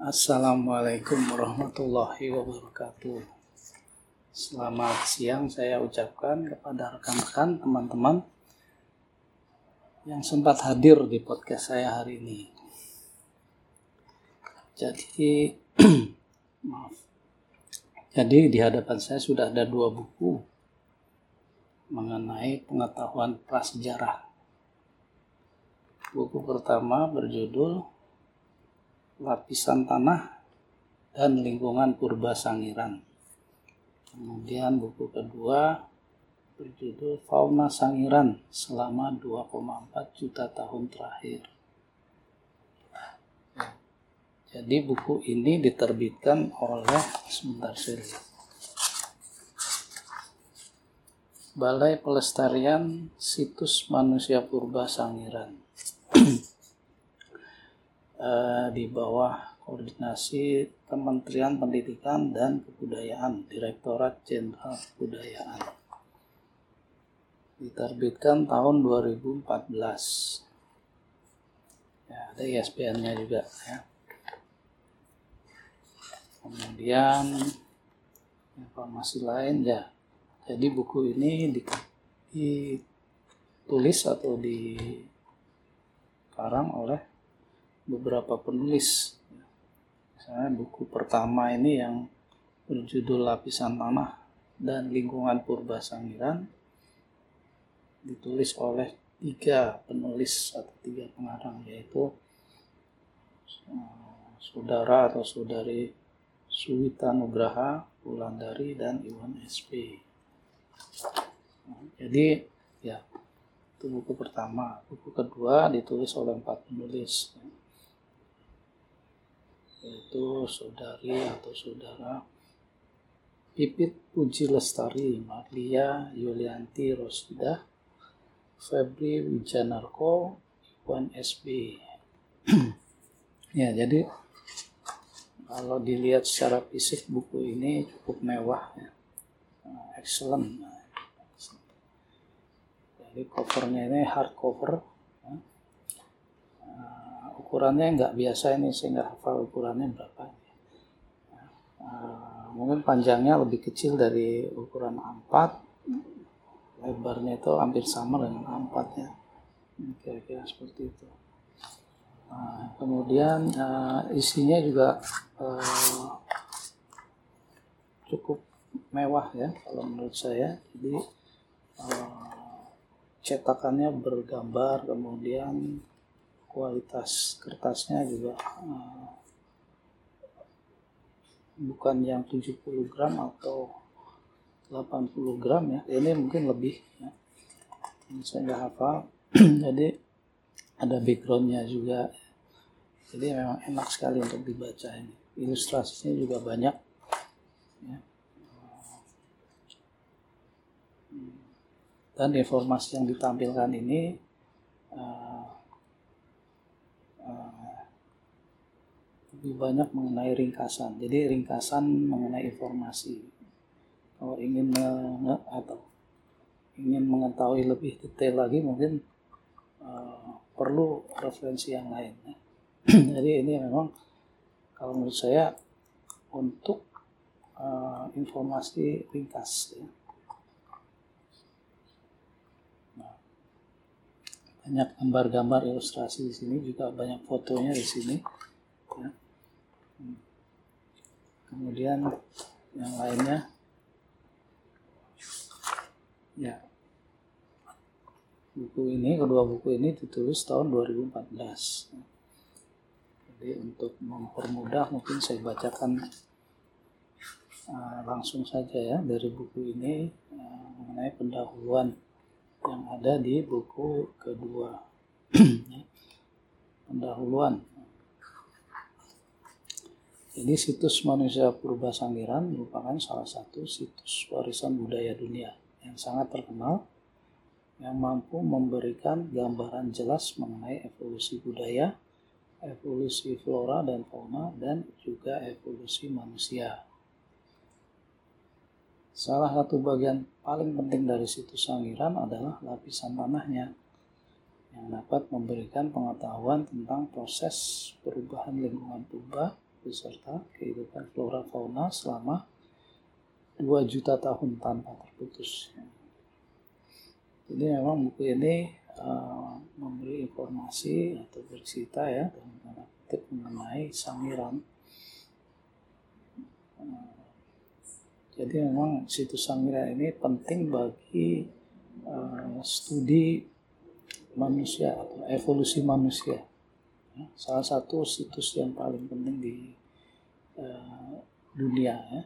Assalamualaikum warahmatullahi wabarakatuh. Selamat siang saya ucapkan kepada rekan-rekan teman-teman yang sempat hadir di podcast saya hari ini. Jadi maaf. Jadi di hadapan saya sudah ada dua buku mengenai pengetahuan prasejarah. Buku pertama berjudul lapisan tanah dan lingkungan purba Sangiran. Kemudian buku kedua berjudul Fauna Sangiran selama 2,4 juta tahun terakhir. Jadi buku ini diterbitkan oleh sebentar saya Balai Pelestarian Situs Manusia Purba Sangiran. Eh, di bawah koordinasi Kementerian Pendidikan dan Kebudayaan, Direktorat Jenderal Kebudayaan. Diterbitkan tahun 2014. Ya, ada ISBN-nya juga ya. Kemudian informasi lain ya. Jadi buku ini ditulis atau dikarang oleh beberapa penulis. Misalnya buku pertama ini yang berjudul Lapisan Tanah dan Lingkungan Purba Sangiran ditulis oleh tiga penulis atau tiga pengarang yaitu eh, saudara atau saudari Suwita Nugraha, Wulandari, dan Iwan SP. Jadi ya itu buku pertama. Buku kedua ditulis oleh empat penulis yaitu saudari atau saudara Pipit Puji Lestari, Marlia Yulianti Rosida, Febri Wijanarko, Iwan SB. ya, jadi kalau dilihat secara fisik buku ini cukup mewah ya. excellent. Jadi covernya ini hardcover ukurannya nggak biasa ini saya nggak hafal ukurannya berapa uh, mungkin panjangnya lebih kecil dari ukuran A4 lebarnya itu hampir sama dengan A4 ya. Kira-kira seperti itu. Nah, kemudian uh, isinya juga uh, cukup mewah ya kalau menurut saya. Jadi uh, cetakannya bergambar kemudian kualitas kertasnya juga uh, bukan yang 70 gram atau 80 gram ya. Ini mungkin lebih ya. saya nggak hafal. Jadi ada backgroundnya juga. Jadi memang enak sekali untuk dibaca ini. Ilustrasinya juga banyak. Ya. dan informasi yang ditampilkan ini uh, lebih banyak mengenai ringkasan. Jadi ringkasan mengenai informasi. Kalau ingin atau ingin mengetahui lebih detail lagi mungkin uh, perlu referensi yang lain. Ya. Jadi ini memang kalau menurut saya untuk uh, informasi ringkas. Ya. Nah, banyak gambar-gambar ilustrasi di sini juga banyak fotonya di sini. Kemudian yang lainnya ya buku ini kedua buku ini ditulis tahun 2014 jadi untuk mempermudah mungkin saya bacakan uh, langsung saja ya dari buku ini uh, mengenai pendahuluan yang ada di buku kedua. Pendahuluan ini situs manusia purba Sangiran merupakan salah satu situs warisan budaya dunia yang sangat terkenal yang mampu memberikan gambaran jelas mengenai evolusi budaya, evolusi flora dan fauna, dan juga evolusi manusia. Salah satu bagian paling penting dari situs Sangiran adalah lapisan tanahnya yang dapat memberikan pengetahuan tentang proses perubahan lingkungan purba beserta kehidupan flora fauna selama 2 juta tahun tanpa terputus. Jadi memang buku ini uh, memberi informasi atau bercerita ya tentang mengenai Sangiran. Uh, jadi memang situs Sangiran ini penting bagi uh, studi manusia atau evolusi manusia. Salah satu situs yang paling penting di uh, dunia ya.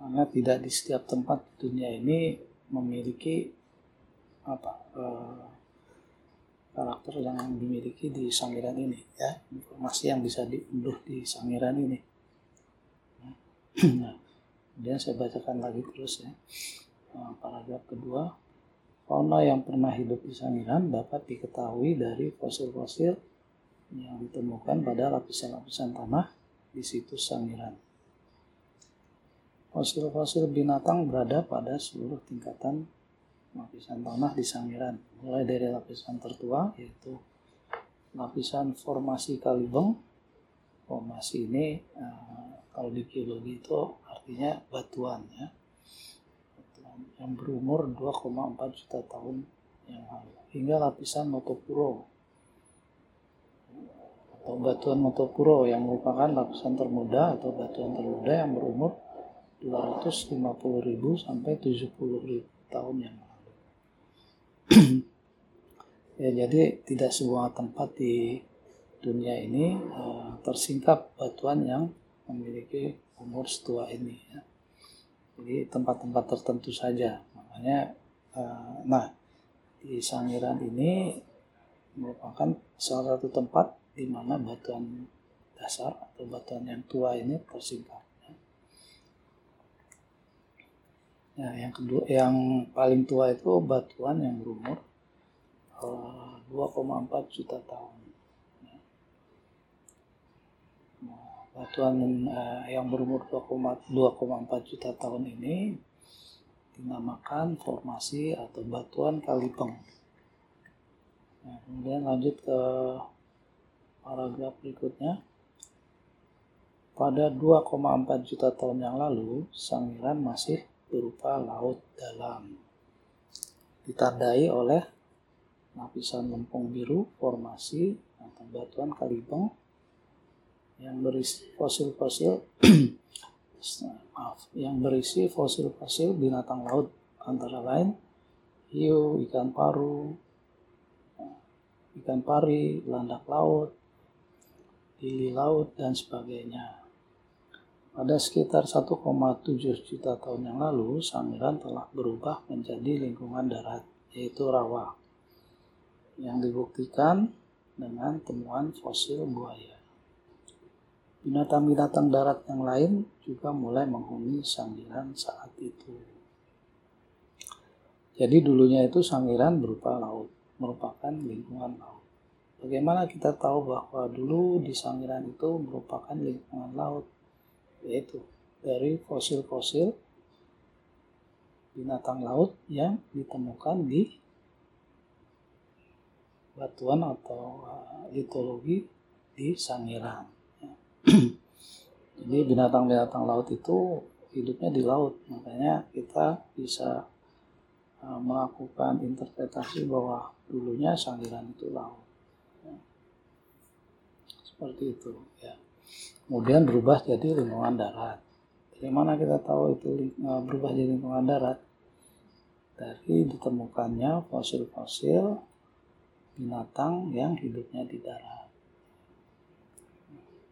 Karena tidak di setiap tempat dunia ini memiliki apa eh, karakter yang dimiliki di Sangiran ini ya. Informasi yang bisa diunduh di Sangiran ini. Nah, kemudian saya bacakan lagi terus ya. Eh, paragraf kedua fauna yang pernah hidup di Sangiran dapat diketahui dari fosil-fosil yang ditemukan pada lapisan-lapisan tanah di situs Sangiran Fosil-fosil binatang berada pada seluruh tingkatan lapisan tanah di Sangiran, mulai dari lapisan tertua yaitu lapisan formasi Kalibeng. Formasi ini uh, kalau di geologi itu artinya batuan ya. Yang berumur 2,4 juta tahun yang lalu hingga lapisan Motopuro atau batuan Motopuro yang merupakan lapisan termuda atau batuan termuda yang berumur 250.000 sampai 70.000 tahun yang lalu. ya jadi tidak semua tempat di dunia ini uh, tersingkap batuan yang memiliki umur setua ini ya. Jadi tempat-tempat tertentu saja. Makanya uh, nah di Sangiran ini merupakan salah satu tempat di mana batuan dasar atau batuan yang tua ini tersingkap. Ya, yang kedua, yang paling tua itu batuan yang berumur uh, eh, 2,4 juta tahun. Ya. Batuan uh, yang berumur 2,4 juta tahun ini dinamakan formasi atau batuan Kalipeng. Nah, kemudian lanjut ke paragraf berikutnya. Pada 2,4 juta tahun yang lalu, Sangiran masih berupa laut dalam. Ditandai oleh lapisan lempung biru formasi atau batuan kalibeng yang berisi fosil-fosil maaf, yang berisi fosil-fosil binatang laut antara lain hiu, ikan paru, ikan pari, landak laut, lili laut, dan sebagainya. Pada sekitar 1,7 juta tahun yang lalu, Sangiran telah berubah menjadi lingkungan darat, yaitu rawa, yang dibuktikan dengan temuan fosil buaya. Binatang-binatang darat yang lain juga mulai menghuni Sangiran saat itu. Jadi dulunya itu Sangiran berupa laut, merupakan lingkungan laut. Bagaimana kita tahu bahwa dulu di Sangiran itu merupakan lingkungan laut? yaitu dari fosil-fosil binatang laut yang ditemukan di batuan atau litologi di Sangiran. Jadi binatang-binatang laut itu hidupnya di laut, makanya kita bisa uh, melakukan interpretasi bahwa dulunya Sangiran itu laut. Ya. Seperti itu ya kemudian berubah jadi lingkungan darat. Dari mana kita tahu itu eh, berubah jadi lingkungan darat? Dari ditemukannya fosil-fosil binatang yang hidupnya di darat.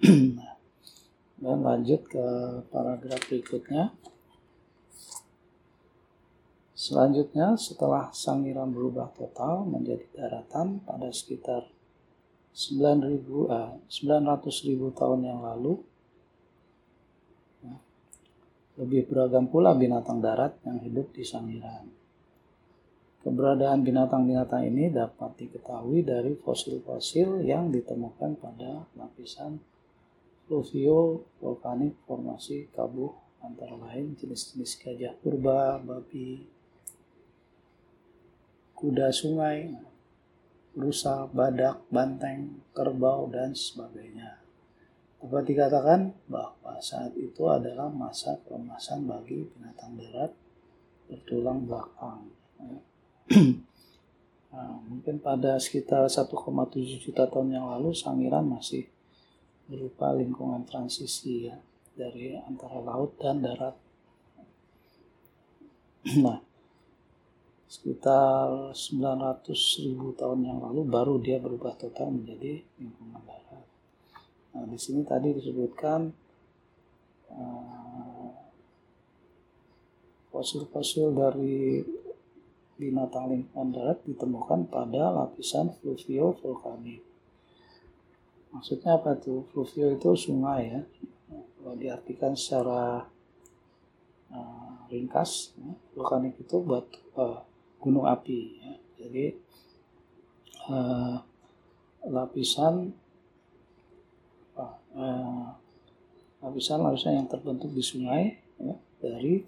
dan lanjut ke paragraf berikutnya. Selanjutnya, setelah Sangiran berubah total menjadi daratan pada sekitar 9.000 ah, 900.000 tahun yang lalu lebih beragam pula binatang darat yang hidup di Sangiran. Keberadaan binatang-binatang ini dapat diketahui dari fosil-fosil yang ditemukan pada lapisan fluvio vulkanik formasi Kabuh antara lain jenis-jenis gajah purba, babi, kuda sungai, rusa, badak, banteng, kerbau, dan sebagainya. Dapat dikatakan bahwa saat itu adalah masa keemasan bagi binatang darat bertulang belakang. nah, mungkin pada sekitar 1,7 juta tahun yang lalu Sangiran masih berupa lingkungan transisi ya dari antara laut dan darat. Nah, sekitar 900 ribu tahun yang lalu baru dia berubah total menjadi lingkungan darat. Nah, di sini tadi disebutkan uh, fosil-fosil dari binatang lingkungan darat ditemukan pada lapisan fluvio vulkanik. Maksudnya apa tuh? Fluvio itu sungai ya. Kalau diartikan secara uh, ringkas, ya, vulkanik itu batu uh, gunung api ya. jadi uh, lapisan lapisan lapisan yang terbentuk di sungai ya, dari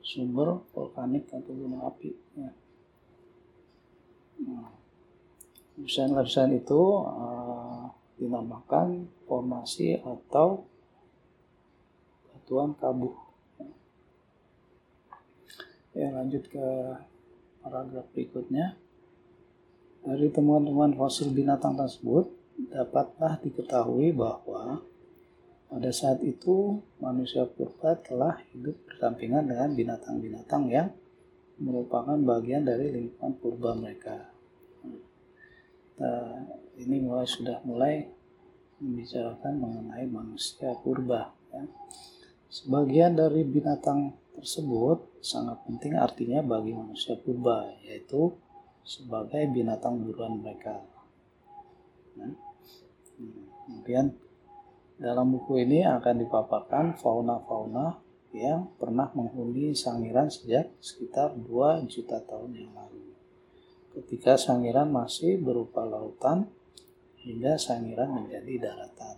sumber vulkanik atau gunung api ya. nah, lapisan-lapisan itu uh, dinamakan formasi atau batuan kabuh ya lanjut ke paragraf berikutnya. Dari temuan-temuan fosil binatang tersebut, dapatlah diketahui bahwa pada saat itu manusia purba telah hidup berdampingan dengan binatang-binatang yang merupakan bagian dari lingkungan purba mereka. Nah, ini mulai sudah mulai membicarakan mengenai manusia purba. Ya. Sebagian dari binatang tersebut sangat penting artinya bagi manusia purba, yaitu sebagai binatang buruan mereka. Nah, kemudian dalam buku ini akan dipaparkan fauna-fauna yang pernah menghuni Sangiran sejak sekitar 2 juta tahun yang lalu. Ketika Sangiran masih berupa lautan hingga Sangiran menjadi daratan.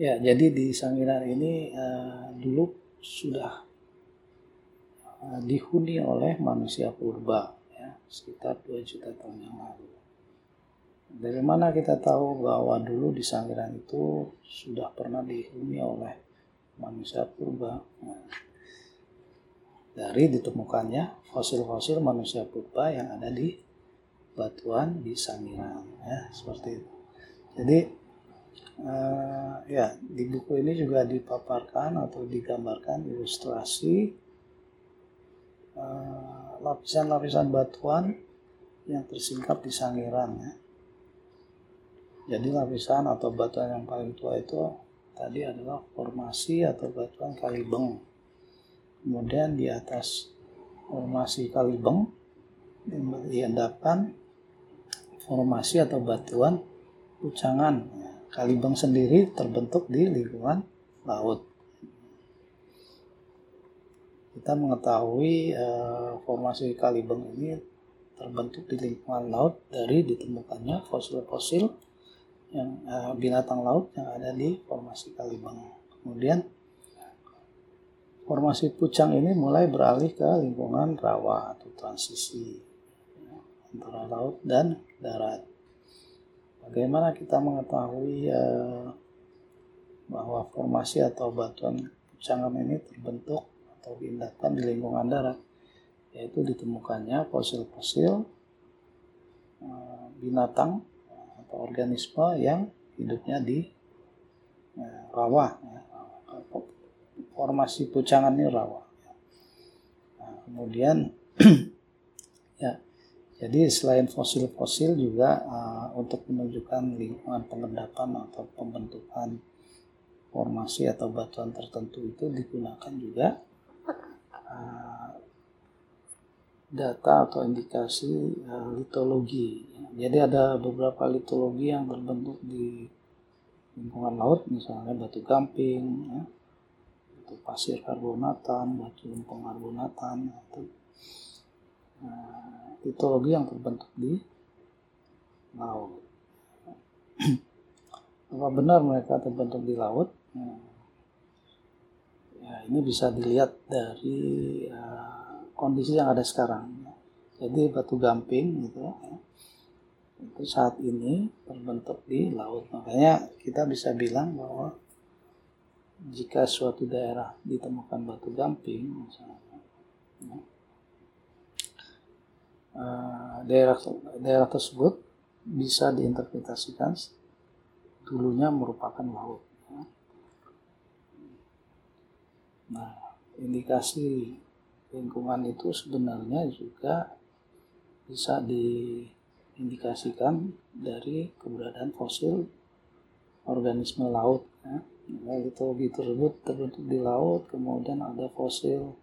Ya, jadi di Sangiran ini uh, dulu sudah uh, dihuni oleh manusia purba, ya, sekitar 2 juta tahun yang lalu. Dari mana kita tahu bahwa dulu di Sangiran itu sudah pernah dihuni oleh manusia purba? Nah, dari ditemukannya fosil-fosil manusia purba yang ada di batuan di Sangiran, ya, seperti itu. Jadi uh, ya di buku ini juga dipaparkan atau digambarkan ilustrasi eh, lapisan-lapisan uh, batuan yang tersingkap di sangiran ya. Jadi lapisan atau batuan yang paling tua itu tadi adalah formasi atau batuan kalibeng. Kemudian di atas formasi kalibeng diendapkan formasi atau batuan pucangan Kalibeng sendiri terbentuk di lingkungan laut. Kita mengetahui uh, formasi Kalibeng ini terbentuk di lingkungan laut dari ditemukannya fosil-fosil yang uh, binatang laut yang ada di formasi Kalibeng. Kemudian formasi pucang ini mulai beralih ke lingkungan rawa atau transisi ya, antara laut dan darat. Bagaimana kita mengetahui uh, bahwa formasi atau batuan pucangan ini terbentuk atau diindahkan di lingkungan darat, yaitu ditemukannya fosil-fosil uh, binatang atau organisme yang hidupnya di uh, rawa. Ya. Formasi pucangan ini rawa. Nah, kemudian ya jadi selain fosil-fosil juga uh, untuk menunjukkan lingkungan pengendapan atau pembentukan formasi atau batuan tertentu itu digunakan juga uh, data atau indikasi uh, litologi. Jadi ada beberapa litologi yang terbentuk di lingkungan laut, misalnya batu gamping, ya, batu pasir karbonatan, batu lempeng karbonatan, atau Nah, litologi yang terbentuk di laut. Apa benar mereka terbentuk di laut? Nah, ya, ini bisa dilihat dari uh, kondisi yang ada sekarang. Jadi batu gamping gitu ya, itu saat ini terbentuk di laut. Makanya kita bisa bilang bahwa jika suatu daerah ditemukan batu gamping, misalnya, ya, eh, daerah daerah tersebut bisa diinterpretasikan dulunya merupakan laut. Ya. Nah, indikasi lingkungan itu sebenarnya juga bisa diindikasikan dari keberadaan fosil organisme laut. Ya. Litologi tersebut terbentuk di laut, kemudian ada fosil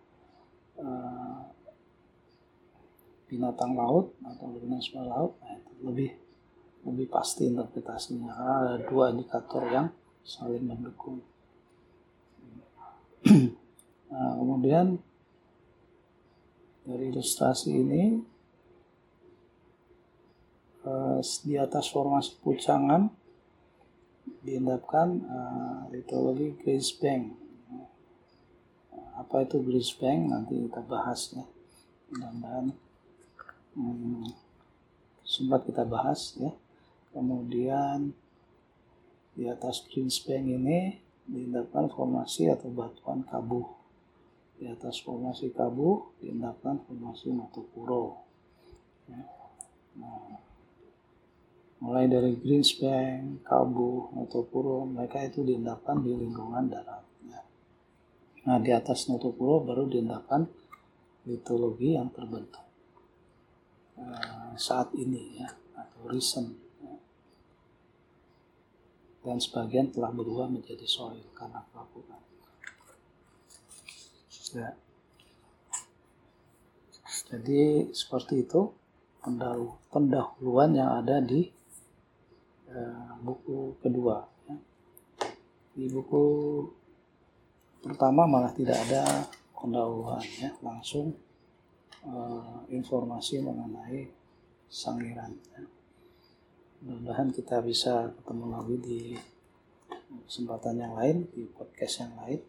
uh, binatang laut atau organisme laut, nah, itu lebih lebih pasti interpretasinya. Ada dua indikator yang saling mendukung. nah, kemudian dari ilustrasi ini uh, di atas formasi pucangan diendapkan uh, litologi Grace Bank. Apa itu Grace Bank? Nanti kita bahas ya. Mudah-mudahan hmm, sempat kita bahas ya. Kemudian di atas Green Bank ini diendapkan formasi atau batuan kabuh. Di atas formasi kabuh diendapkan formasi Matupuro. Ya. Nah, mulai dari Greenspan, Kabu, Notopuro, mereka itu diendapkan di lingkungan darat. Nah, di atas Notopuro baru diendapkan litologi yang terbentuk uh, saat ini ya, atau recent. Ya. Dan sebagian telah berubah menjadi soil karena pelapukan. Ya. Jadi seperti itu pendahuluan yang ada di uh, buku kedua. Ya. Di buku pertama malah tidak ada pendahuluan ya, langsung uh, informasi mengenai sangiran. Ya. Mudah-mudahan kita bisa ketemu lagi di kesempatan yang lain, di podcast yang lain.